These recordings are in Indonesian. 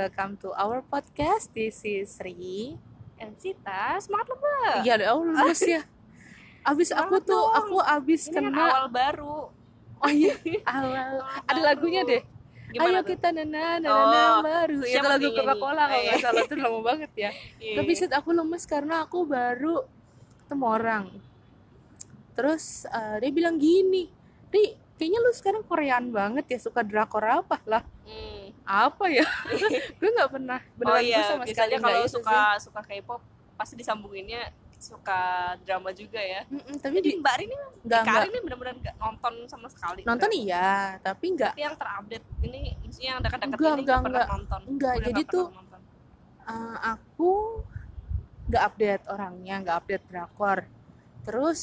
welcome to our podcast. This is Sri. And Sita, semangat lebah. Iya, oh lulus ya. Abis aku tuh, dong. aku abis Ini kan kena. awal baru. Oh iya, awal. Ada baru. lagunya deh. Gimana Ayo tuh? kita nana nana Oh, baru. Itu lagu Coca-Cola nyanyi? kalau nggak iya. salah tuh lama banget ya. Iya. Tapi set aku lemes karena aku baru ketemu orang. Terus eh, dia bilang gini, Ri, kayaknya lu sekarang Korean banget ya suka drakor apa lah? Hmm. Apa ya? gue nggak pernah Oh beneran gue iya, sama sekali kalau suka sih. suka K-pop pasti disambunginnya suka drama juga ya. Mm-mm, tapi Jadi di Mbak Rini nggak Kak nggak Rini benar-benar nggak nonton sama sekali. nonton iya, tapi nggak Tapi yang terupdate ini maksudnya yang dekat-dekat ini enggak, pernah enggak. nonton. Enggak, Udah jadi tuh- nonton. Eh, aku nggak update orangnya, nggak update drakor. Terus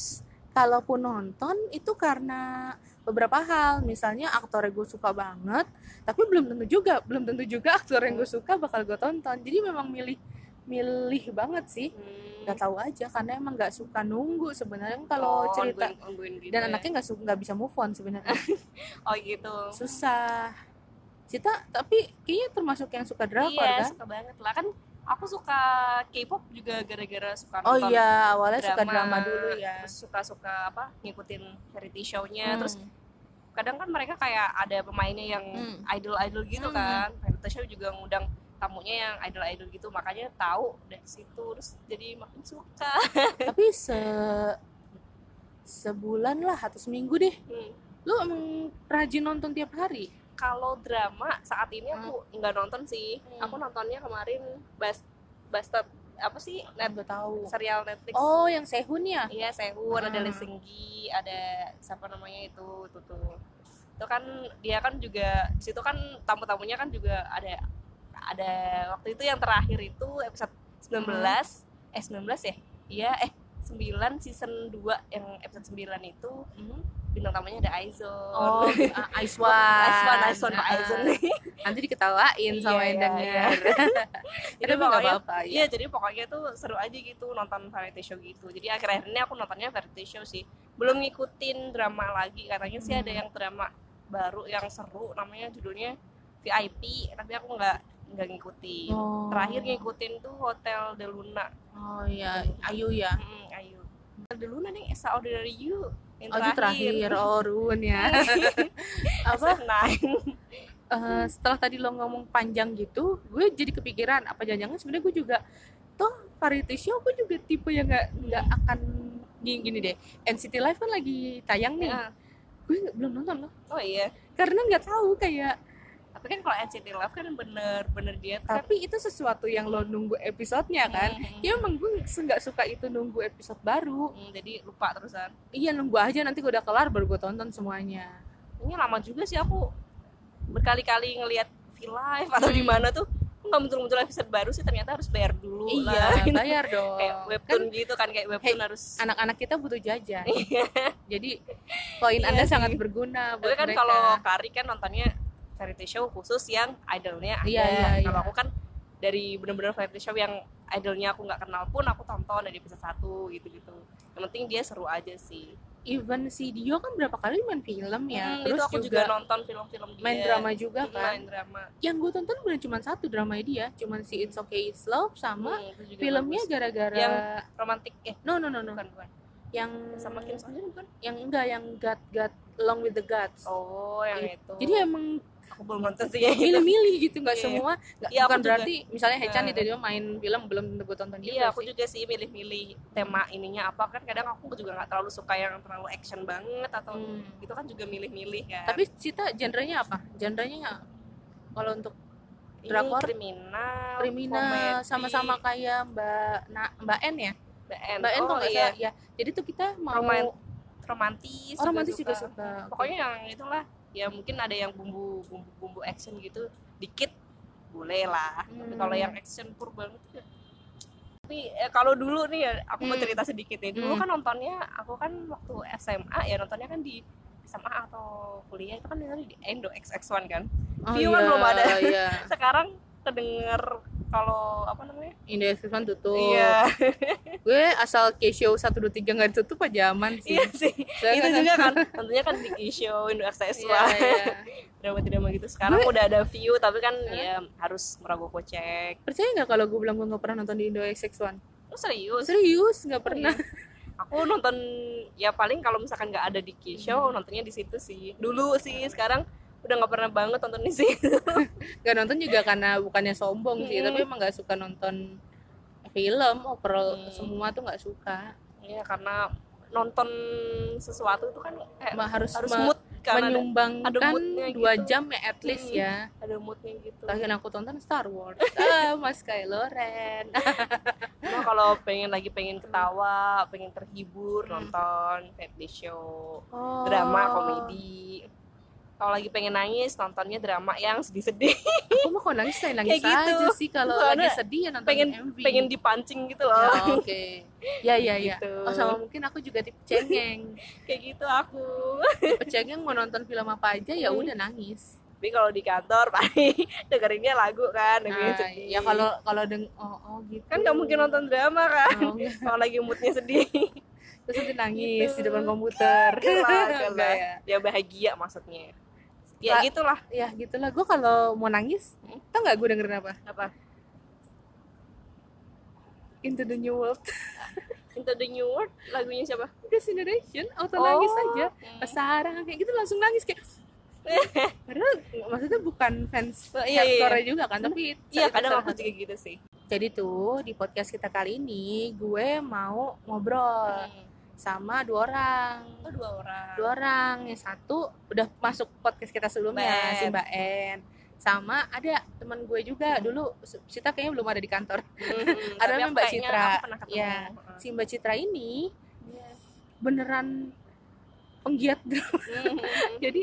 kalaupun nonton itu karena beberapa hal, misalnya aktor yang gue suka banget, tapi belum tentu juga, belum tentu juga aktor yang gue suka bakal gue tonton. Jadi memang milih milih banget sih, Hmm. nggak tahu aja karena emang nggak suka nunggu sebenarnya kalau Oh, cerita ongoing- ongoing gitu dan ya. anaknya nggak suka nggak bisa move on sebenarnya Oh gitu. susah. Cita tapi kayaknya termasuk yang suka drakor iya, kan? suka banget lah kan. Aku suka K-pop juga gara-gara suka Oh nonton iya, awalnya suka drama dulu ya. suka-suka apa ngikutin variety show-nya Hmm. terus kadang kan mereka kayak ada pemainnya yang Hmm. idol-idol gitu Hmm. kan variety show juga ngundang tamunya yang idol-idol gitu makanya tahu dari situ terus jadi makin suka tapi se sebulan lah atau seminggu deh Hmm. lu emang rajin nonton tiap hari kalau drama saat ini aku nggak nonton sih Hmm. aku nontonnya kemarin Bas Bastard apa sih net nggak tahu serial Netflix oh yang Sehun ya Iya, Sehun, ada Hmm. Lee Seung Gi, ada siapa namanya itu, itu tuh. Itu kan dia kan juga di situ kan tamu-tamunya kan juga ada ada waktu itu yang terakhir itu episode 19 eh 19 ya? Iya, eh 9 season 2 yang episode 9 itu Hmm. Bintang tamunya ada Aizon. oh uh, Aiswan Aizwan, Aizon, Aizon. nanti diketawain sama Iya, yang iya, denger Jadi tapi nggak apa-apa ya Iya, jadi pokoknya tuh seru aja gitu nonton variety show gitu. Jadi akhir-akhir ini aku nontonnya variety show sih. Belum ngikutin drama lagi. Katanya sih ada Hmm. yang drama baru yang seru namanya judulnya VIP, tapi aku nggak nggak ngikutin. Oh. Terakhir ngikutin tuh Hotel de Luna. oh iya Ayu ya Hmm, ayo. Hotel de Luna nih Extraordinary You yang oh itu terakhir oh Ruun ya apa eh, setelah tadi lo ngomong panjang gitu, gue jadi kepikiran apa jangan-jangan sebenarnya gue juga toh variety show gue juga tipe yang nggak nggak akan gini, gini deh. NCT Live kan lagi tayang nih, Ya. gue belum nonton loh Oh iya. karena nggak tahu kayak. Tapi kan kalau NCT Love kan bener-bener dia tuh kan Tapi itu sesuatu yang lo nunggu episodenya kan. Hmm, Ya emang gue nggak suka itu nunggu episode baru. hmm, jadi lupa terusan. Iya nunggu aja nanti gue udah kelar baru gue tonton semuanya. ini lama juga sih aku berkali-kali ngelihat V-Live atau di Hmm. mana tuh nggak muncul-muncul episode baru sih ternyata harus bayar dulu Iya lah bayar dong. kayak Kan webtoon gitu kan kayak webtoon harus anak-anak kita butuh jajan. Jadi poin Iya anda sih. sangat berguna tapi buat kan mereka. kalau Kari kan nontonnya variety show khusus yang idolnya ada. Iya, iya, kalau iya. aku kan dari bener-bener variety show yang idolnya aku nggak kenal pun aku tonton dari episode 1 gitu-gitu. Yang penting dia seru aja sih. Even si Dio kan berapa kali main film ya? Hmm, terus itu aku juga, nonton film-film dia. main drama juga kan? main drama. Yang gue tonton bukan cuma satu drama dia cuma si It's Okay It's Love sama Hmm, juga filmnya gara-gara Yang- romantik eh no no no no. bukan bukan. Yang sama Kim So Hyun bukan? yang enggak yang God God Along with the Gods. Oh, yang itu. jadi emang aku belum nonton sih. itu. milih-milih gitu nggak Iya. semua Iya, aku bukan juga. berarti misalnya Hechan Nah. itu dia main film belum tentu gue tonton juga Iya, aku sih. juga sih milih-milih tema ininya apa kan kadang aku juga nggak terlalu suka yang terlalu action banget atau Hmm. itu kan juga milih-milih kan. tapi Cita genrenya apa genrenya kalau untuk drakor, kriminal, kriminal sama-sama kayak Mbak Na, Mbak N ya Mbak N. Mbak N oh, kalau iya. salah ya jadi tuh kita mau Roman- romantis. oh, romantis juga suka Pokoknya yang itulah ya mungkin ada yang bumbu bumbu bumbu action gitu dikit boleh lah. Tapi Hmm. kalau yang action pur banget ya. Tapi eh, kalau dulu nih ya, aku mau Hmm. cerita sedikit nih. Dulu Hmm. kan nontonnya, aku kan waktu SMA ya nontonnya kan di SMA atau kuliah itu kan di Indo XX1 kan. Oh, View kan belum ada. Iya. Sekarang kedenger kalau apa namanya? Indah Express tutup. Iya. gue asal K-show 123 nggak ditutup aja aman sih. Iya sih. Soalnya itu juga kan tentunya kan di show Indo XTS Iya, iya. drama-drama gitu. Sekarang udah ada view tapi kan ya harus merogoh kocek. Percaya nggak kalau gue bilang gue nggak pernah nonton di Indo XX1 lu serius? Serius nggak pernah. Aku nonton ya paling kalau misalkan nggak ada di Hmm. K-show nontonnya di situ sih. Dulu sih sekarang udah nggak pernah banget nonton di situ nggak nonton juga karena bukannya sombong sih Hmm. tapi emang nggak suka nonton film overall Hmm. semua tuh nggak suka ya karena nonton sesuatu itu kan kayak Ma- harus, harus mood kan menyumbangkan ada dua gitu. jam ya at least Hmm. ya ada moodnya gitu terakhir aku tonton Star Wars ah Mas Kylo Ren Cuma kalau pengen lagi pengen ketawa pengen terhibur Hmm. nonton family show Oh. drama komedi kalau lagi pengen nangis nontonnya drama yang sedih-sedih. Aku mah kalau nangis saya nangis Kayak gitu. aja sih kalau lagi sedih ya nonton pengen MV pengen dipancing gitu Ya, loh oke. Ya ya ya. Gitu. oh sama mungkin aku juga tipe cengeng. Kayak gitu aku. Tipe cengeng mau nonton film apa aja ya Hmm. udah nangis. Tapi kalau di kantor paling dengerinnya lagu kan dengerin nah, sedih. ya kalau kalau deng oh, oh gitu. Kan nggak mungkin nonton drama kan. Oh, kalau lagi moodnya sedih. Terus nanti nangis Gitu. di depan komputer. Enggak lah. ya. Ya bahagia maksudnya ya Lah. gitulah ya gitulah gue kalau mau nangis Hmm? tau nggak gue dengerin apa apa Into the New World Into the New World lagunya siapa Generation auto nangis Oh. aja Hmm. pas Sarah kayak gitu langsung nangis kayak padahal maksudnya bukan fans Oh, iya, iya, hardcore juga kan tapi iya kadang aku juga gitu sih jadi tuh di podcast kita kali ini gue mau ngobrol Hmm. Sama dua orang oh dua orang dua orang yang satu udah masuk podcast kita sebelumnya Mbak si. Mbak En sama ada teman gue juga dulu Sita kayaknya belum ada di kantor Hmm, Ada Mbak Citra. Iya. si Mbak Citra ini beneran penggiat drama Hmm. jadi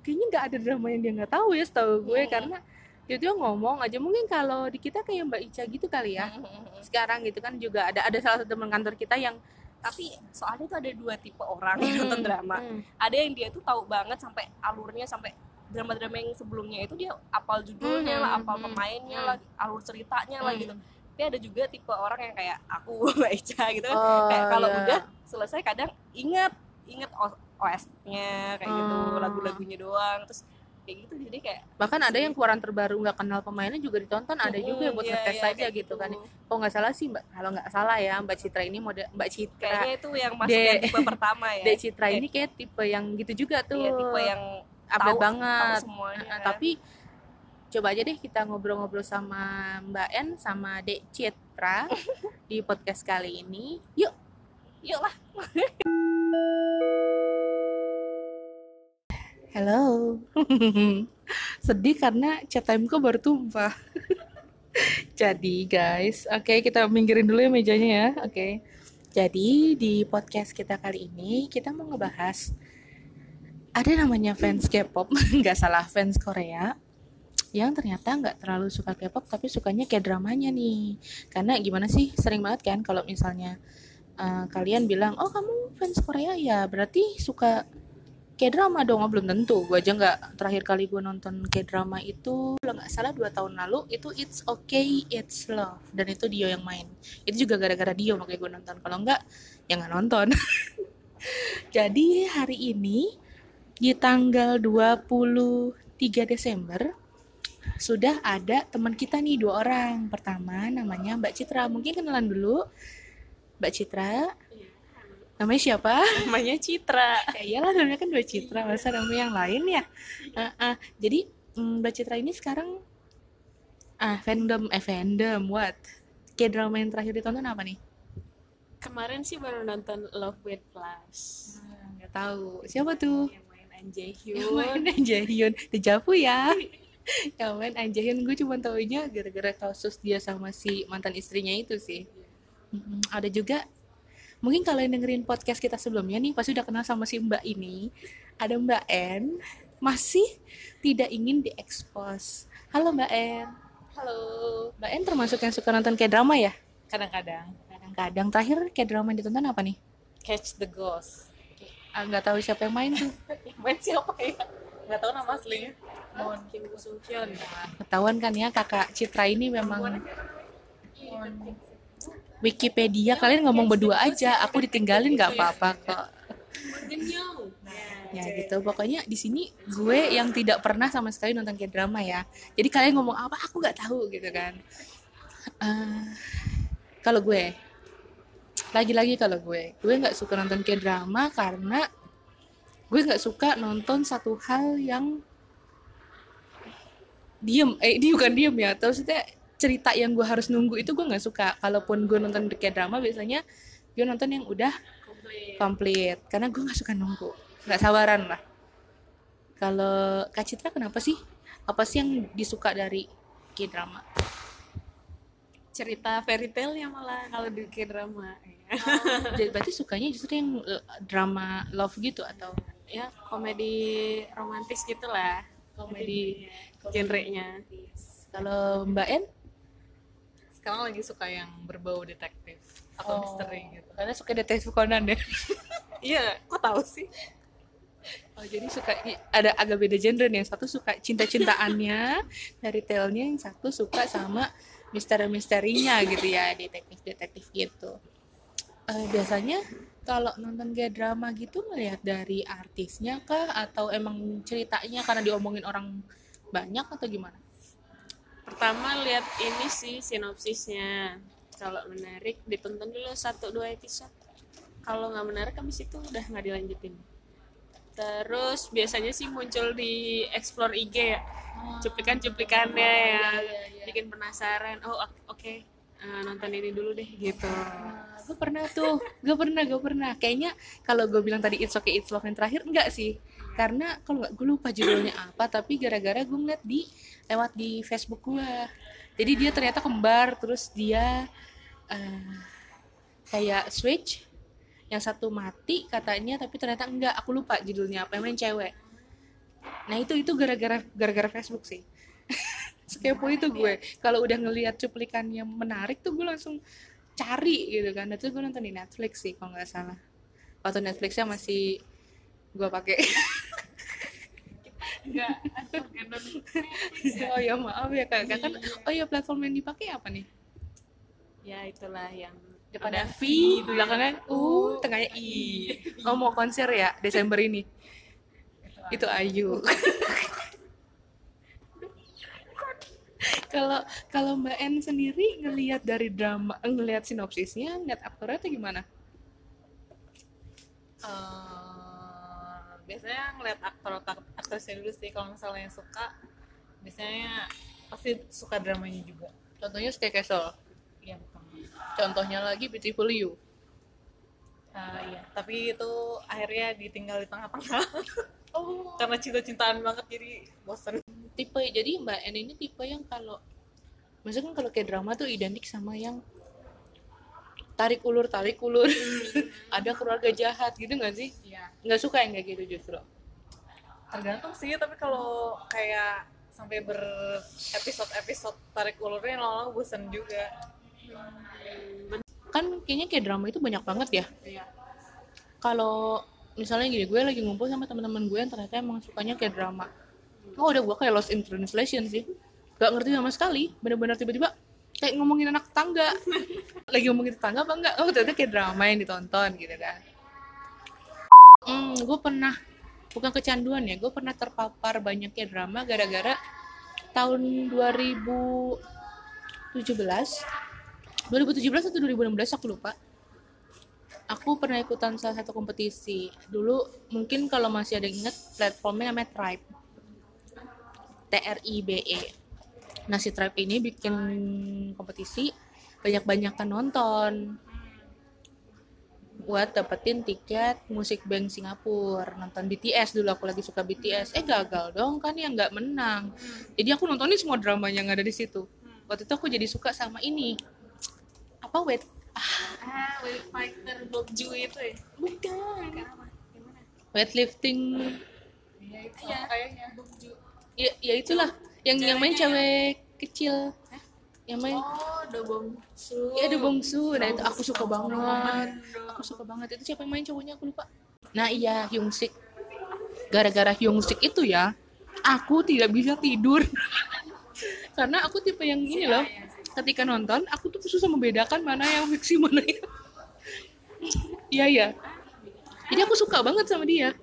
kayaknya nggak ada drama yang dia nggak tahu ya setahu gue Hmm. karena dia tuh ngomong aja mungkin kalau di kita kayak Mbak Ica gitu kali ya Hmm. sekarang gitu kan juga ada ada salah satu teman kantor kita yang tapi soalnya tuh ada dua tipe orang yang nonton drama Hmm. ada yang dia tuh tahu banget sampai alurnya sampai drama-drama yang sebelumnya itu dia apal judulnya Hmm, lah, apal hmm, pemainnya hmm. lah, alur ceritanya lah Hmm. gitu. Tapi ada juga tipe orang yang kayak aku Mbak Ica gitu kan. Oh, kayak kalau iya. udah selesai kadang inget inget OS-nya kayak gitu, Hmm. lagu-lagunya doang. Terus kayak gitu jadi kayak bahkan ada yang keluaran terbaru nggak kenal pemainnya juga ditonton ada "Hmm, juga yang buat iya, ngetes iya, aja kayak gitu kan kalau nggak salah sih mbak kalau nggak salah ya mbak Citra ini mode mbak Citra Kayaknya itu yang masuk De- yang tipe pertama ya. Dek Citra ini kayak tipe yang gitu juga tuh Iya, tipe yang update tahu- banget tahu semuanya. Nah, tapi coba aja deh kita ngobrol-ngobrol sama Mbak En sama Dek Citra di podcast kali ini. Yuk. yuk lah. Hello. Sedih karena chat timeku baru tumpah. Jadi guys, oke kita minggirin dulu ya mejanya ya. Oke. Jadi di podcast kita kali ini kita mau ngebahas ada namanya fans K-pop, nggak salah fans Korea yang ternyata nggak terlalu suka K-pop tapi sukanya kayak dramanya nih. Karena gimana sih sering banget kan kalau misalnya eh, kalian bilang oh kamu fans Korea ya berarti suka kayak drama dong oh, belum tentu. Gue aja nggak terakhir kali gue nonton kayak drama itu kalau nggak salah dua tahun lalu itu it's okay it's love. Dan itu Dio yang main. Itu juga gara-gara Dio makanya gue nonton. Kalau nggak ya nggak nonton. Jadi hari ini di tanggal 23 Desember sudah ada teman kita nih dua orang. Pertama namanya Mbak Citra. Mungkin kenalan dulu Mbak Citra namanya siapa? Namanya Citra. ya iyalah namanya kan dua Citra. Masa namanya yang lain ya? Ah, ah. jadi mm, Mbak Citra ini sekarang ah fandom eh fandom what? Kayak drama yang terakhir ditonton apa nih? Kemarin sih baru nonton Love with Plus. Ah, nggak tahu. Siapa tuh? Yang main An yang Hyun. main Anjahyun Dejavu ya? Yang main Anjahyun gue cuma taunya gara-gara kasus dia sama si mantan istrinya itu sih. Mm-mm. ada juga mungkin kalau yang dengerin podcast kita sebelumnya nih pasti udah kenal sama si Mbak ini ada Mbak N masih tidak ingin diekspos halo Mbak N Halo. Mbak N termasuk yang suka nonton kayak drama ya Kadang-kadang kadang-kadang terakhir kayak drama yang ditonton apa nih Catch the Ghost. Ah, nggak tahu siapa yang main tuh Yang main siapa ya? Nggak tahu nama aslinya. Mon Kim Sung Hyun. ketahuan kan ya kakak Citra ini memang Wikipedia kalian ngomong berdua aja. Aku ditinggalin nggak apa-apa kok. Ya gitu. Pokoknya di sini gue yang tidak pernah sama sekali nonton kayak drama ya. Jadi kalian ngomong apa aku nggak tahu gitu kan. Eh, kalau gue lagi-lagi kalau gue gue nggak suka nonton kayak drama karena gue nggak suka nonton satu hal yang diem. Eh ini bukan diem ya terus itu cerita yang gue harus nunggu itu gue nggak suka. Kalaupun gue nonton kayak drama biasanya gue nonton yang udah komplit. karena gue nggak suka nunggu. Nggak sabaran lah. Kalau Kak Citra kenapa sih? Apa sih yang disuka dari K-drama? Cerita fairy tale ya malah kalau di drama ya. jadi berarti sukanya justru yang eh, drama love gitu atau? Ya komedi romantis gitulah. Komedi. Genrenya. Kalau Mbak En sekarang lagi suka yang berbau detektif atau misteri gitu karena suka detektif Conan deh iya kok tahu sih Oh jadi suka ada agak beda genre nih. Yang satu suka cinta-cintaannya dari tale-nya, yang satu suka sama misteri-misterinya gitu ya, detektif-detektif gitu. Eh, biasanya kalau nonton kayak drama gitu melihat dari artisnya kah atau emang ceritanya karena diomongin orang banyak atau gimana? Pertama lihat ini sih sinopsisnya. Kalau menarik ditonton dulu satu dua episode. Kalau nggak menarik habis itu udah nggak dilanjutin. Terus biasanya sih muncul di explore IG ya. Cuplikan-cuplikannya ya. bikin penasaran. Oh ok- oke. Eh, nonton ini dulu deh gitu. Gue pernah tuh. Gue pernah gue pernah. Kayaknya kalau gue bilang tadi it's okay it's love yang terakhir enggak sih. Karena kalau nggak gue lupa judulnya apa tapi gara-gara gue ngeliat di lewat di Facebook gue jadi dia ternyata kembar terus dia eh, kayak switch yang satu mati katanya tapi ternyata enggak. Aku lupa judulnya apa yang main cewek. Nah itu itu gara-gara gara-gara Facebook sih. Sekepo itu gue. kalau udah ngelihat cuplikan yang menarik tuh gue langsung cari gitu kan. Itu gue nonton di Netflix sih kalau nggak salah. Waktu Netflixnya masih gue pakai enggak oh ya maaf ya kak. Kan oh ya platform yang dipakai apa nih? Ya itulah yang depannya V. belakangnya. U tengahnya I. Oh mau konser ya Desember ini. Itu Ayu. Kalau kalau Mbak N sendiri ngelihat dari drama ngelihat sinopsisnya ngelihat aktornya itu gimana? Eh, biasanya ngeliat aktor aktrisnya dulu sih kalau misalnya yang suka biasanya pasti suka dramanya juga. Contohnya Stay Castle. Iya betul. Contohnya lagi Beautiful You. Eh, iya. Tapi itu akhirnya ditinggal di tengah-tengah. Oh. Karena cinta-cintaan banget jadi bosen. Tipe jadi Mbak N ini tipe yang kalau maksudnya kan kalau kayak drama tuh identik sama yang tarik ulur tarik ulur. Ada keluarga jahat gitu nggak sih nggak suka yang kayak gitu justru. Tergantung sih tapi kalau kayak sampai ber episode episode tarik ulurnya lama-lama bosen juga. Kan kayaknya kayak drama itu banyak banget ya. Iya. Kalau misalnya gini gue lagi ngumpul sama teman-teman gue yang ternyata emang sukanya kayak drama. Oh udah gue kayak lost in translation sih. Gak ngerti sama sekali. Bener-bener tiba-tiba kayak ngomongin anak tetangga. Lagi ngomongin tetangga apa enggak? Oh ternyata kayak drama yang ditonton gitu kan gue pernah bukan kecanduan ya gue pernah terpapar banyak kayak drama gara-gara tahun 2017 2017 atau 2016 aku lupa. Aku pernah ikutan salah satu kompetisi. Dulu mungkin kalau masih ada yang ingat platformnya namanya Tribe. T R I B E. Nah si Tribe ini bikin kompetisi banyak-banyakan nonton buat dapetin tiket musik band Singapura. Nonton BTS dulu aku lagi suka BTS eh gagal dong kan yang nggak menang. Jadi aku nontonin semua dramanya yang ada di situ. Waktu itu aku jadi suka sama ini. Apa wait? Ah wait fighter Bokju itu ya? Bukan. Weightlifting. Iya itu kayaknya Bokju ya, ya itulah. Yang yang main cewek kecil yang main. Oh The Bongsu ya ada bongsu nah itu aku suka banget. Aku suka banget. Itu siapa yang main cowoknya? Aku lupa. Nah iya Hyung Sik gara-gara Hyung Sik itu ya aku tidak bisa tidur. Karena aku tipe yang ini loh. Ketika nonton aku tuh susah membedakan mana yang fiksi mana yang iya iya. Jadi aku suka banget sama dia.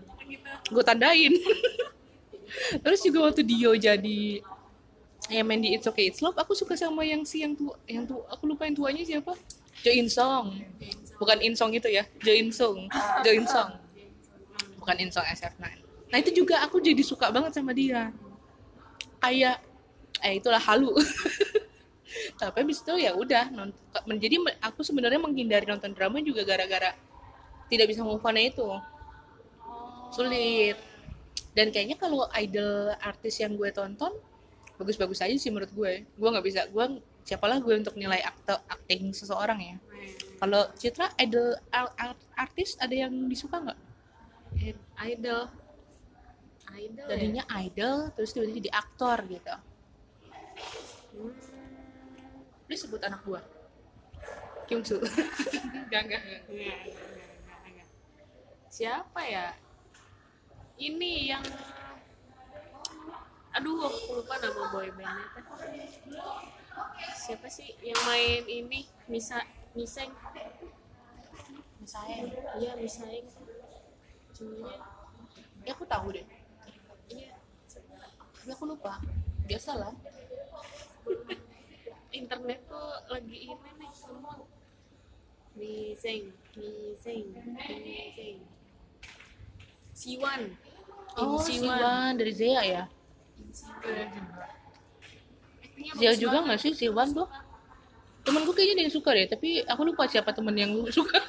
Gue tandain. Terus juga waktu Dio jadi yang main di It's Okay. It's Love. Aku suka sama yang si yang tua yang tua. Aku lupa yang tuanya siapa? Jo In Song. Bukan In Song itu ya. Jo In Song Jo In Song bukan In Song SF9 nah itu juga aku jadi suka banget sama dia. Kayak eh itulah halu. Tapi habis itu ya udah menjadi aku sebenarnya menghindari nonton drama juga gara-gara tidak bisa move on itu. Sulit. Dan kayaknya kalau idol artis yang gue tonton bagus-bagus aja sih menurut gue. Gue nggak bisa gue siapalah gue untuk nilai akte acting seseorang ya? Kalau Citra idol ar- ar- artis ada yang disuka nggak? Idol. Idol ya? tadinya idol terus tiba-tiba jadi aktor gitu. Hmm, please sebut anak gue enggak, enggak, enggak, enggak. siapa ya? Ini yang aduh aku lupa nama boy bandnya teh. siapa sih yang main ini? Misa Miseng. Misalnya iya Miseng cuma ya aku tahu deh. Iya. Tapi aku lupa. Biasalah. Internet tuh lagi ini nih semua. Miseng Miseng Miseng. Siwan. Oh Im Siwan dari Zea ya Zia juga nggak sih Siwan tuh temenku kayaknya ada yang suka deh tapi aku lupa siapa temen yang suka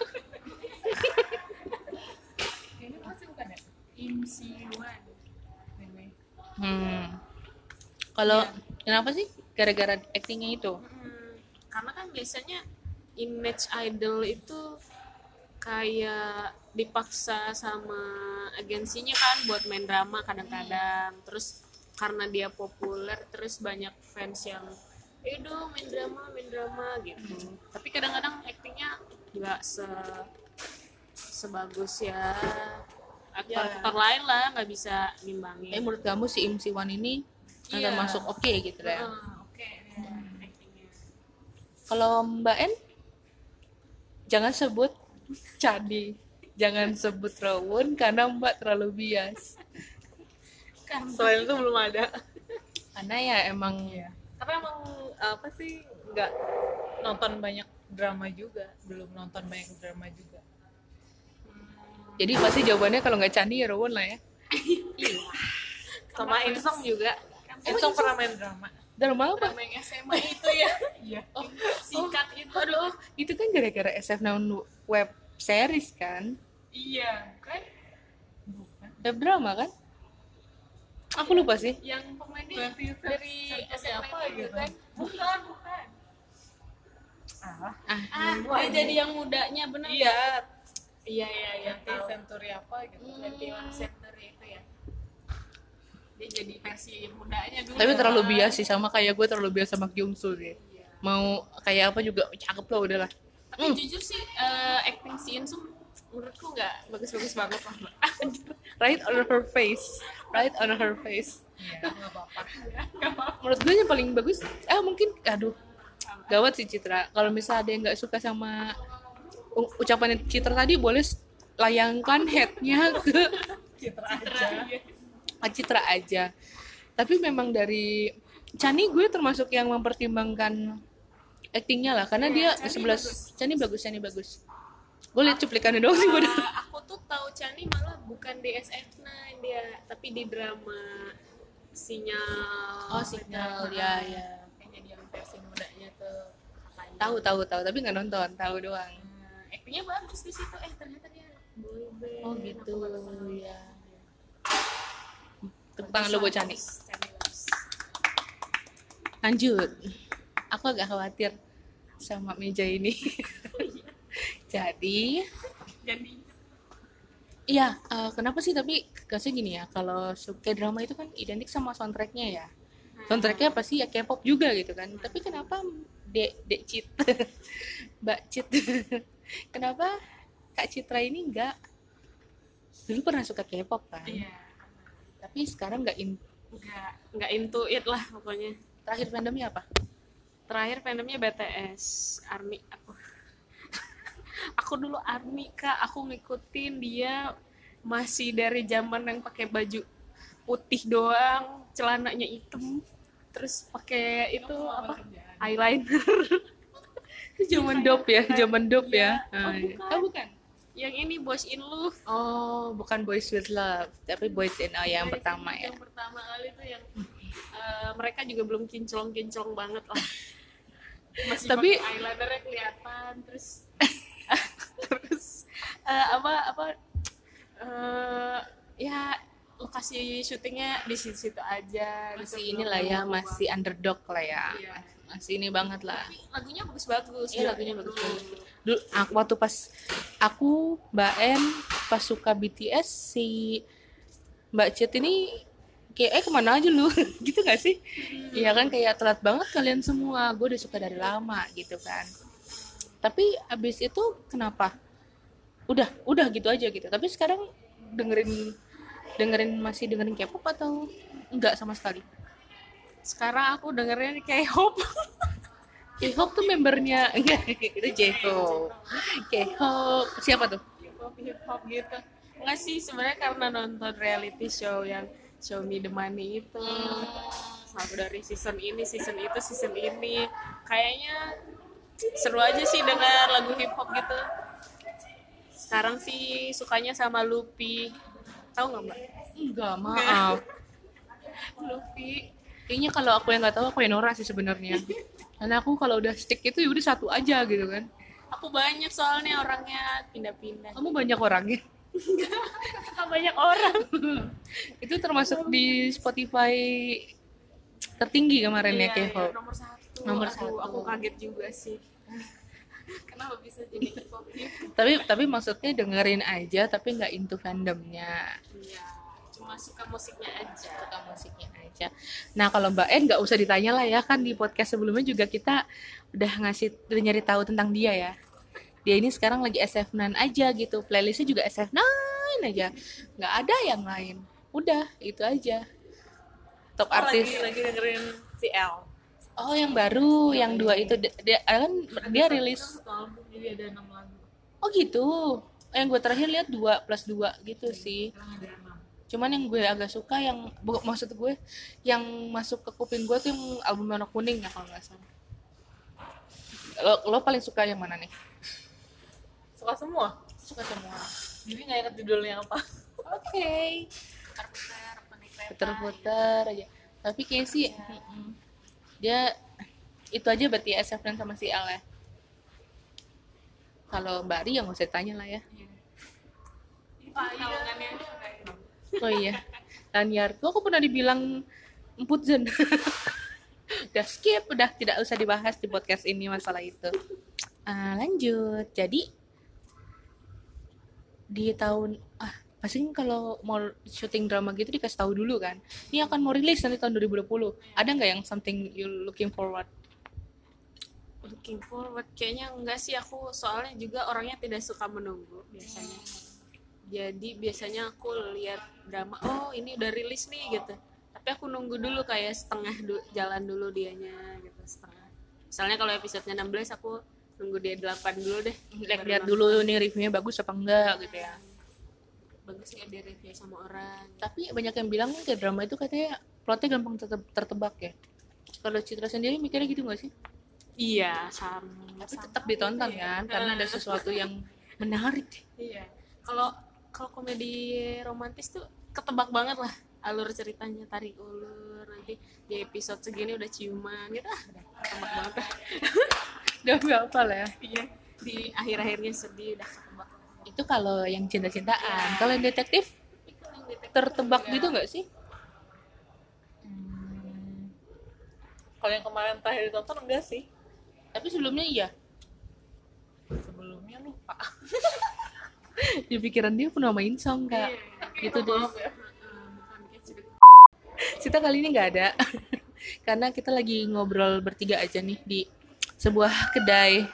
Kayaknya pasti bukan ya? Im Siwan. hmm. kalau Iya. kenapa sih gara-gara actingnya itu Mm, Karena kan biasanya image idol itu kayak dipaksa sama agensinya kan buat main drama kadang-kadang. Terus karena dia populer terus banyak fans yang eh dong main drama main drama gitu. Tapi kadang-kadang actingnya nggak se sebagus ya aktor-aktor lain lah nggak bisa nimbangin. tapi menurut kamu si Im Siwan ini Iya. termasuk oke gitu ya Ah, Oke, ya, actingnya. kalau Mbak En jangan sebut Cadi jangan sebut Rawun karena Mbak terlalu bias Kan. Selain itu belum ada. Karena ya emang tapi emang apa sih nggak nonton banyak drama juga. Belum nonton banyak drama juga. Jadi pasti jawabannya kalau nggak Candi ya Rawun lah ya. Sama Insong juga. Insong pernah main drama. Drama apa? Drama yang SMA itu ya? Iya. Oh, singkat itu. Aduh itu kan gara-gara SF9 web series kan? Iya kan? Web drama kan aku lupa sih. Yang pemainnya dari SMA apa itu gitu. kan? Bukan bukan. Ah ah ah dia jadi yang mudanya bener iya. Iya iya iya. Nanti tahu. Century apa gitu. Hmm. 21 Century itu ya. Dia jadi versi mudanya dulu. Tapi terlalu bias sih sama kayak gue terlalu bias sama Kyung Soo deh mau kayak apa juga cakep lah udahlah tapi jujur sih eh, acting si Insung menurutku nggak bagus-bagus banget. Lah Mbak. right on her face right on her face. Iya nggak apa-apa. Menurut gue yang paling bagus ah mungkin aduh gawat sih Citra. Kalau misalnya ada yang nggak suka sama ucapan Citra tadi boleh layangkan headnya ke Citra aja. Citra aja. Tapi memang dari Chani gue termasuk yang mempertimbangkan actingnya lah karena dia Chani 11 Chani bagus Chani bagus. Gue liat cuplikannya doang sih gue Eh, aku tuh tahu Chani malah bukan di SF9 dia tapi di drama sinyal oh signal ya ya. Yang jadi yang versi mudanya tuh tahu tahu tahu tapi nggak nonton tahu doang. Nah, actingnya bagus di situ. Eh ternyata dia boy band oh gitu ya. tepuk tangan lo buat bagus. lanjut. Aku agak khawatir sama meja ini. Jadi jadi? Iya eh, kenapa sih tapi kasih gini ya kalau suka drama itu kan identik sama soundtracknya ya. Soundtracknya pasti ya K-pop juga gitu kan. Tapi kenapa dek dek Cit Mbak Cit kenapa Kak Citra ini enggak dulu pernah suka K-pop kan? Iya. Tapi sekarang nggak in nggak nggak into it lah pokoknya. Terakhir fandomnya apa? Terakhir fandomnya BTS Army aku aku dulu Army kak. Aku ngikutin dia masih dari zaman yang pakai baju putih doang celananya hitam terus pakai itu apa eyeliner Zaman dop ya, zaman dop ya. Iya. Oh, Ah, iya. bukan. Oh, bukan. yang ini Boys in Love Oh, bukan Boys with Love, tapi Boys in oh, yang Boys in pertama ya. yang pertama kali tuh yang eh, mereka juga belum kinclong-kinclong banget lah masih Tapi- eyelinernya kelihatan terus terus eh, apa apa eh, ya lokasi syutingnya di situ-situ aja gitu. Masih Belum inilah ya, masih underdog lah ya. Iya. Masih ini banget lah. Tapi lagunya bagus-bagus Iya, ya. lagunya bagus Dulu. banget. Dulu aku waktu pas aku Mbak En pas suka BTS si Mbak Cit ini kayak eh ke mana aja lu gitu gak sih? Iya kan kayak telat banget kalian semua. Gue udah suka dari lama gitu kan. Tapi abis itu kenapa? Udah, udah gitu aja gitu. Tapi sekarang dengerin dengerin masih dengerin K-pop atau enggak sama sekali? Sekarang aku dengerin K-pop. K-pop tuh membernya enggak itu J-Hope. K-pop siapa tuh? K-pop hip hop gitu. Enggak sih sebenarnya karena nonton reality show yang Show Me the Money itu. Selalu dari season ini, season itu, season ini. Kayaknya seru aja sih dengar lagu hip hop gitu. Sekarang sih sukanya sama Luffy. Tahu nggak mbak? Enggak, maaf. Luffy. Kayaknya kalau aku yang nggak tahu aku yang Nora sih sebenarnya. Karena aku kalau udah stick itu ya udah satu aja gitu kan. Aku banyak soalnya orangnya pindah-pindah. Kamu banyak orangnya. Suka banyak orang. itu termasuk di Spotify tertinggi kemarin ya Iya, K-pop. iya, nomor satu. Nomor aku, satu. Aku kaget juga sih. Kenapa bisa jadi K-pop gitu? Tapi tapi maksudnya dengerin aja tapi nggak into fandomnya. Iya, cuma suka musiknya aja. Suka musiknya aja. Nah kalau Mbak En nggak usah ditanya lah ya kan di podcast sebelumnya juga kita udah ngasih udah nyari tahu tentang dia ya. Dia ini sekarang lagi SF9 aja gitu. Playlistnya juga SF9 aja. Nggak ada yang lain. Udah itu aja. Top Oh, artis. lagi lagi dengerin CL Oh yang baru, yang dua itu dia, dia kan dia rilis. satu album jadi ada enam lagu Oh gitu. Yang gue terakhir lihat dua plus dua gitu sih. Cuman yang gue agak suka yang maksud gue yang masuk ke kuping gue tuh yang album warna kuning ya kalau nggak salah. Lo, lo paling suka yang mana nih? suka semua Suka semua. jadi nggak inget judulnya apa Oke. Puter-puter aja. Tapi kayak sih mm-mm. Dia itu aja berarti SF dan sama si L ya. Kalau Mbak Ri yang nggak usah tanya lah ya. Oh iya. Lanyar tuh aku pernah dibilang emput zen. udah skip, udah tidak usah dibahas di podcast ini masalah itu. Ah, lanjut. Jadi di tahun ah pasti kan kalau mau syuting drama gitu dikasih tahu dulu kan. Ini akan mau rilis nanti tahun 2020. Ada nggak yang something you looking forward? Looking forward kayaknya enggak sih aku soalnya juga orangnya tidak suka menunggu biasanya. Jadi biasanya aku lihat drama, oh ini udah rilis nih gitu. Tapi aku nunggu dulu kayak setengah du- jalan dulu dianya gitu setengah. Misalnya kalau episodenya 16 aku nunggu dia 8 dulu deh. Lihat-lihat dulu nih reviewnya bagus apa enggak gitu ya. Bagus nggak di review sama orang. Tapi banyak yang bilang kayak drama itu katanya plotnya gampang tetep- tertebak ya. Kalau Citra sendiri mikirnya gitu nggak sih? Iya, sama. Tapi tetap ditonton kan karena ada sesuatu yang menarik. Iya. Kalau kalau komedi romantis tuh ketebak banget lah alur ceritanya tarik ulur nanti di episode segini udah ciuman gitu ah ketebak banget dah. Udah berapa lah ya? iya di akhir-akhirnya sedih udah ketebak Itu kalau yang cinta-cintaan. Kalau yang detektif Tapi kalau yang detektif tertebak gitu nggak sih? kalau yang kemarin terakhir ditonton enggak sih Tapi sebelumnya iya. sebelumnya lupa Di pikiran dia pernah main song kak. Iya, Gitu deh. maaf ya. Kali ini nggak ada. karena kita lagi ngobrol bertiga aja nih di sebuah kedai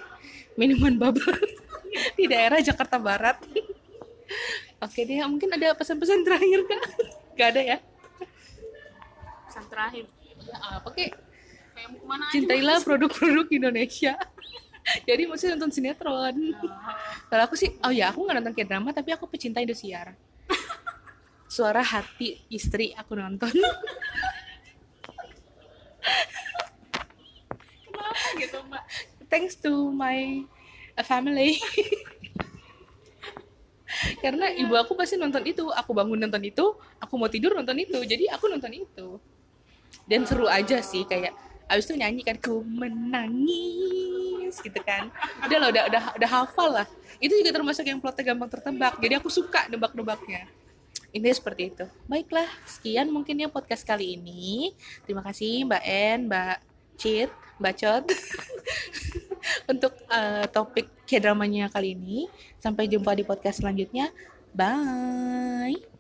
minuman bubble di daerah Jakarta Barat. Oke deh, mungkin ada pesan-pesan terakhir kak? Gak ada ya? pesan terakhir Ya apa kek? kayak mau ke mana aja cintailah produk-produk Indonesia jadi maksudnya nonton sinetron kalau aku sih oh ya aku nggak nonton kayak drama tapi aku pecinta Indosiar suara hati istri aku nonton kenapa gitu mbak thanks to my uh, family. Karena ibu aku pasti nonton itu. Aku bangun nonton itu aku mau tidur nonton itu. Jadi aku nonton itu. Dan seru aja sih kayak abis itu nyanyi kan ku menangis gitu kan. Udah lah udah udah udah hafal lah. Itu juga termasuk yang plotnya gampang tertebak. Jadi aku suka nebak-nebaknya. Ini seperti itu. Baiklah sekian mungkin ya podcast kali ini. Terima kasih mbak En mbak Cit mbak Cot untuk eh, topik K-dramanya kali ini. Sampai jumpa di podcast selanjutnya. Bye